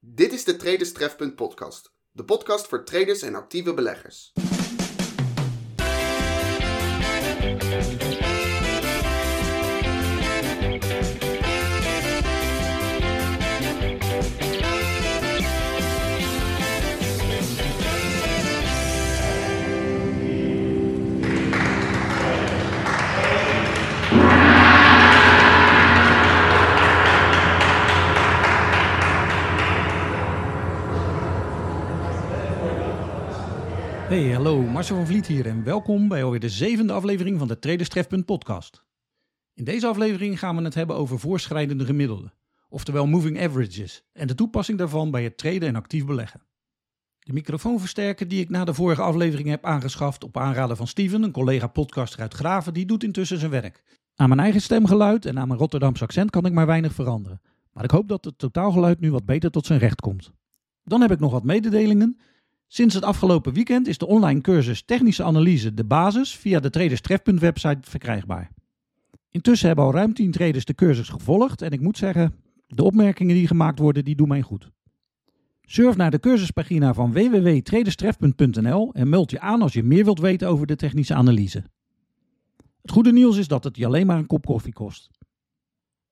Dit is de Traders Trefpunt podcast. De podcast voor traders en actieve beleggers. Hey, hallo, Marcel van Vliet hier en welkom bij alweer de zevende aflevering van de Traders Trefpunt podcast. In deze aflevering gaan we het hebben over voorschrijdende gemiddelden, oftewel moving averages, en de toepassing daarvan bij het traden en actief beleggen. De microfoonversterker die ik na de vorige aflevering heb aangeschaft op aanraden van Steven, een collega podcaster uit Graven, die doet intussen zijn werk. Aan mijn eigen stemgeluid en aan mijn Rotterdamse accent kan ik maar weinig veranderen, maar ik hoop dat het totaalgeluid nu wat beter tot zijn recht komt. Dan heb ik nog wat mededelingen. Sinds het afgelopen weekend is de online cursus Technische Analyse de basis via de Traders website verkrijgbaar. Intussen hebben al ruim 10 traders de cursus gevolgd en ik moet zeggen, de opmerkingen die gemaakt worden, die doen mij goed. Surf naar de cursuspagina van www.traderstrefpunt.nl en meld je aan als je meer wilt weten over de technische analyse. Het goede nieuws is dat het je alleen maar een kop koffie kost.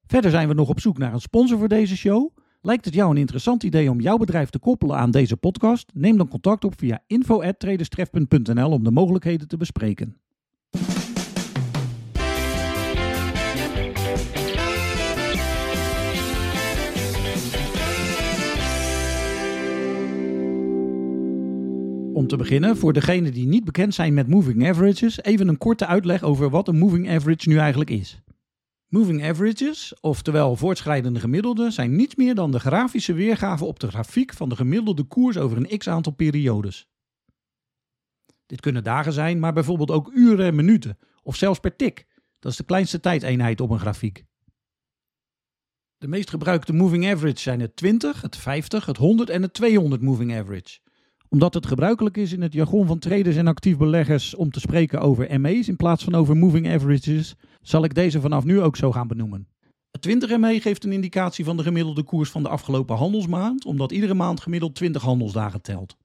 Verder zijn we nog op zoek naar een sponsor voor deze show. Lijkt het jou een interessant idee om jouw bedrijf te koppelen aan deze podcast? Neem dan contact op via info@traderstrefpunt.nl om de mogelijkheden te bespreken. Om te beginnen, voor degenen die niet bekend zijn met moving averages, even een korte uitleg over wat een moving average nu eigenlijk is. Moving averages, oftewel voortschrijdende gemiddelden, zijn niets meer dan de grafische weergave op de grafiek van de gemiddelde koers over een x aantal periodes. Dit kunnen dagen zijn, maar bijvoorbeeld ook uren en minuten, of zelfs per tik. Dat is de kleinste tijdeenheid op een grafiek. De meest gebruikte moving average zijn het 20, het 50, het 100 en het 200 moving average omdat het gebruikelijk is in het jargon van traders en actief beleggers om te spreken over ME's in plaats van over moving averages, zal ik deze vanaf nu ook zo gaan benoemen. Het 20 ME geeft een indicatie van de gemiddelde koers van de afgelopen handelsmaand, omdat iedere maand gemiddeld 20 handelsdagen telt.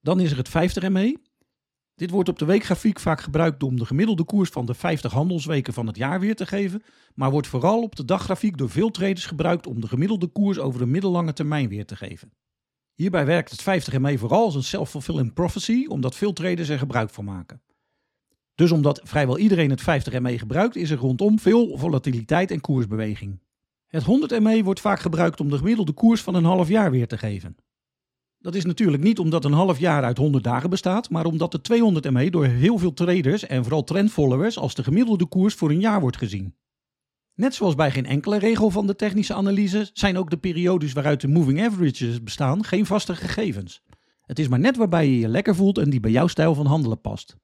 Dan is er het 50 ME. Dit wordt op de weekgrafiek vaak gebruikt om de gemiddelde koers van de 50 handelsweken van het jaar weer te geven, maar wordt vooral op de daggrafiek door veel traders gebruikt om de gemiddelde koers over een middellange termijn weer te geven. Hierbij werkt het 50 ME vooral als een self-fulfilling prophecy, omdat veel traders er gebruik van maken. Dus omdat vrijwel iedereen het 50 ME gebruikt, is er rondom veel volatiliteit en koersbeweging. Het 100 ME wordt vaak gebruikt om de gemiddelde koers van een half jaar weer te geven. Dat is natuurlijk niet omdat een half jaar uit 100 dagen bestaat, maar omdat de 200 ME door heel veel traders en vooral trendfollowers als de gemiddelde koers voor een jaar wordt gezien. Net zoals bij geen enkele regel van de technische analyse zijn ook de periodes waaruit de moving averages bestaan geen vaste gegevens. Het is maar net waarbij je je lekker voelt en die bij jouw stijl van handelen past.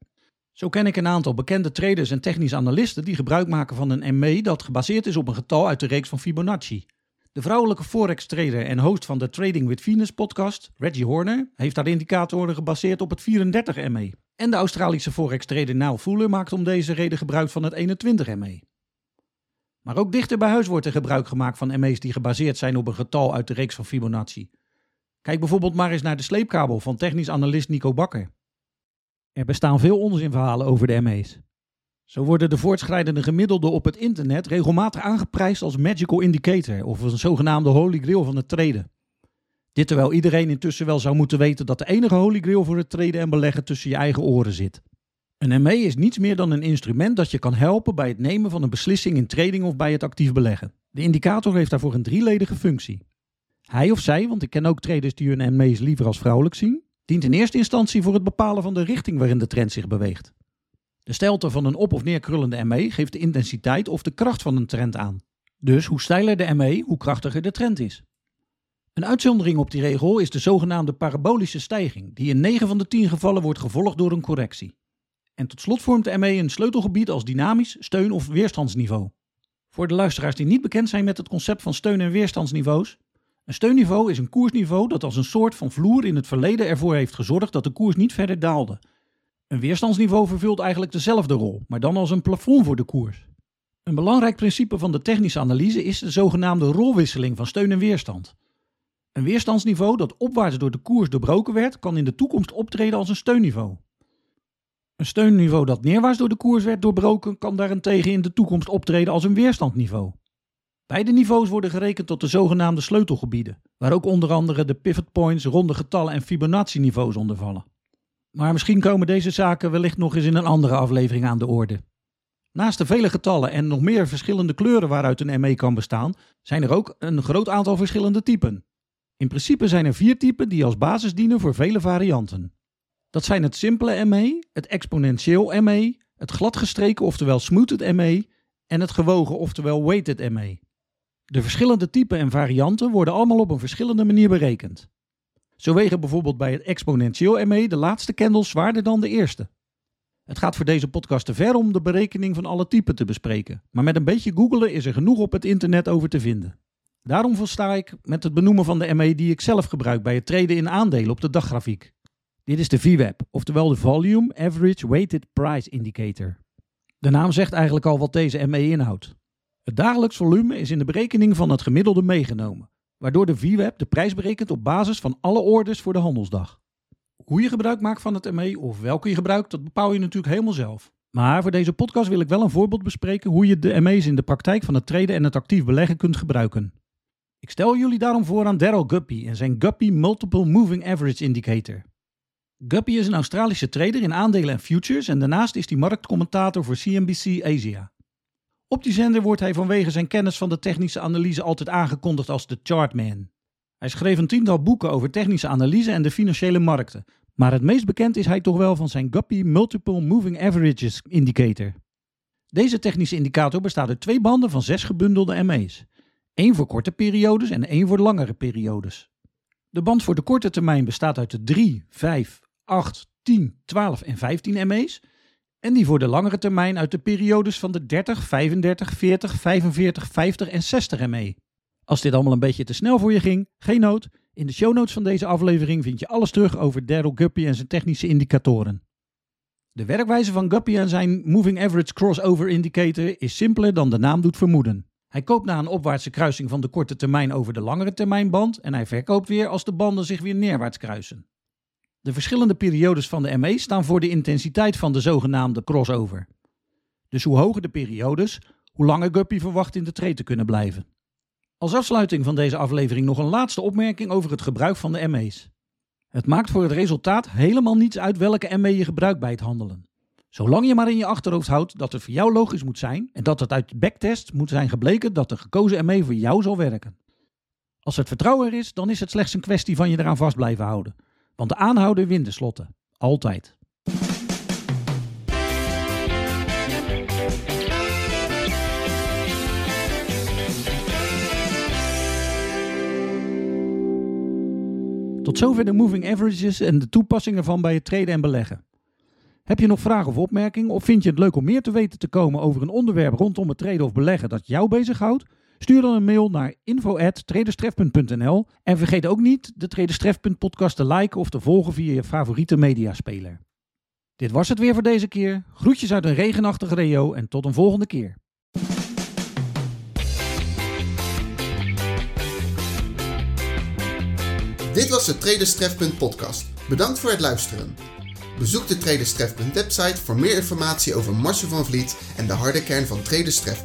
Zo ken ik een aantal bekende traders en technische analisten die gebruik maken van een ME dat gebaseerd is op een getal uit de reeks van Fibonacci. De vrouwelijke forex-trader en host van de Trading with Venus podcast, Reggie Horner, heeft haar indicatoren gebaseerd op het 34 ME. En de Australische forex-trader Niall Fuller maakt om deze reden gebruik van het 21 ME. Maar ook dichter bij huis wordt er gebruik gemaakt van ME's die gebaseerd zijn op een getal uit de reeks van Fibonacci. Kijk bijvoorbeeld maar eens naar de sleepkabel van technisch analist Nico Bakker. Er bestaan veel onzinverhalen over de ME's. Zo worden de voortschrijdende gemiddelden op het internet regelmatig aangeprijsd als magical indicator of een zogenaamde holy grail van het traden. Dit terwijl iedereen intussen wel zou moeten weten dat de enige holy grail voor het traden en beleggen tussen je eigen oren zit. Een ME is niets meer dan een instrument dat je kan helpen bij het nemen van een beslissing in trading of bij het actief beleggen. De indicator heeft daarvoor een drieledige functie. Hij of zij, want ik ken ook traders die hun ME's liever als vrouwelijk zien, dient in eerste instantie voor het bepalen van de richting waarin de trend zich beweegt. De stijlte van een op- of neerkrullende ME geeft de intensiteit of de kracht van een trend aan. Dus hoe steiler de ME, hoe krachtiger de trend is. Een uitzondering op die regel is de zogenaamde parabolische stijging, die in 9 van de 10 gevallen wordt gevolgd door een correctie. En tot slot vormt de ME een sleutelgebied als dynamisch, steun- of weerstandsniveau. Voor de luisteraars die niet bekend zijn met het concept van steun- en weerstandsniveaus. Een steunniveau is een koersniveau dat als een soort van vloer in het verleden ervoor heeft gezorgd dat de koers niet verder daalde. Een weerstandsniveau vervult eigenlijk dezelfde rol, maar dan als een plafond voor de koers. Een belangrijk principe van de technische analyse is de zogenaamde rolwisseling van steun en weerstand. Een weerstandsniveau dat opwaarts door de koers doorbroken werd, kan in de toekomst optreden als een steunniveau. Een steunniveau dat neerwaarts door de koers werd doorbroken, kan daarentegen in de toekomst optreden als een weerstandniveau. Beide niveaus worden gerekend tot de zogenaamde sleutelgebieden, waar ook onder andere de pivot points, ronde getallen en Fibonacci-niveaus onder vallen. Maar misschien komen deze zaken wellicht nog eens in een andere aflevering aan de orde. Naast de vele getallen en nog meer verschillende kleuren waaruit een ME kan bestaan, zijn er ook een groot aantal verschillende typen. In principe zijn er vier typen die als basis dienen voor vele varianten. Dat zijn het simpele ME, het exponentieel ME, het gladgestreken oftewel smoothed ME en het gewogen oftewel weighted ME. De verschillende typen en varianten worden allemaal op een verschillende manier berekend. Zo wegen bijvoorbeeld bij het exponentieel ME de laatste candles zwaarder dan de eerste. Het gaat voor deze podcast te ver om de berekening van alle typen te bespreken, maar met een beetje googelen is er genoeg op het internet over te vinden. Daarom volsta ik met het benoemen van de ME die ik zelf gebruik bij het treden in aandelen op de daggrafiek. Dit is de VWAP, oftewel de Volume Average Weighted Price Indicator. De naam zegt eigenlijk al wat deze ME inhoudt. Het dagelijks volume is in de berekening van het gemiddelde meegenomen, waardoor de VWAP de prijs berekent op basis van alle orders voor de handelsdag. Hoe je gebruik maakt van het ME of welke je gebruikt, dat bepaal je natuurlijk helemaal zelf. Maar voor deze podcast wil ik wel een voorbeeld bespreken hoe je de ME's in de praktijk van het traden en het actief beleggen kunt gebruiken. Ik stel jullie daarom voor aan Daryl Guppy en zijn Guppy Multiple Moving Average Indicator. Guppy is een Australische trader in aandelen en futures en daarnaast is hij marktcommentator voor CNBC Asia. Op die zender wordt hij vanwege zijn kennis van de technische analyse altijd aangekondigd als de Chartman. Hij schreef een tiental boeken over technische analyse en de financiële markten, maar het meest bekend is hij toch wel van zijn Guppy Multiple Moving Averages Indicator. Deze technische indicator bestaat uit twee banden van zes gebundelde ME's. één voor korte periodes en één voor langere periodes. De band voor de korte termijn bestaat uit de 3, 5, 8, 10, 12 en 15 ME's. En die voor de langere termijn uit de periodes van de 30, 35, 40, 45, 50 en 60 ME. Als dit allemaal een beetje te snel voor je ging, geen nood. In de show notes van deze aflevering vind je alles terug over Daryl Guppy en zijn technische indicatoren. De werkwijze van Guppy en zijn Moving Average Crossover Indicator is simpeler dan de naam doet vermoeden. Hij koopt na een opwaartse kruising van de korte termijn over de langere termijnband en hij verkoopt weer als de banden zich weer neerwaarts kruisen. De verschillende periodes van de ME staan voor de intensiteit van de zogenaamde crossover. Dus hoe hoger de periodes, hoe langer Guppy verwacht in de trade te kunnen blijven. Als afsluiting van deze aflevering nog een laatste opmerking over het gebruik van de ME's. Het maakt voor het resultaat helemaal niets uit welke ME je gebruikt bij het handelen. Zolang je maar in je achterhoofd houdt dat het voor jou logisch moet zijn en dat het uit backtest moet zijn gebleken dat de gekozen ME voor jou zal werken. Als het vertrouwen er is, dan is het slechts een kwestie van je eraan vast blijven houden. Want de aanhouden wint slotten. Altijd. Tot zover de moving averages en de toepassing ervan bij het traden en beleggen. Heb je nog vragen of opmerkingen of vind je het leuk om meer te weten te komen over een onderwerp rondom het traden of beleggen dat jou bezighoudt? Stuur dan een mail naar info@traderstref.nl en vergeet ook niet de Traderstref podcast te liken of te volgen via je favoriete mediaspeler. Dit was het weer voor deze keer. Groetjes uit een regenachtige Rio en tot een volgende keer. Dit was de Traderstref podcast. Bedankt voor het luisteren. Bezoek de Traderstref website voor meer informatie over Marcel van Vliet en de harde kern van Traderstref.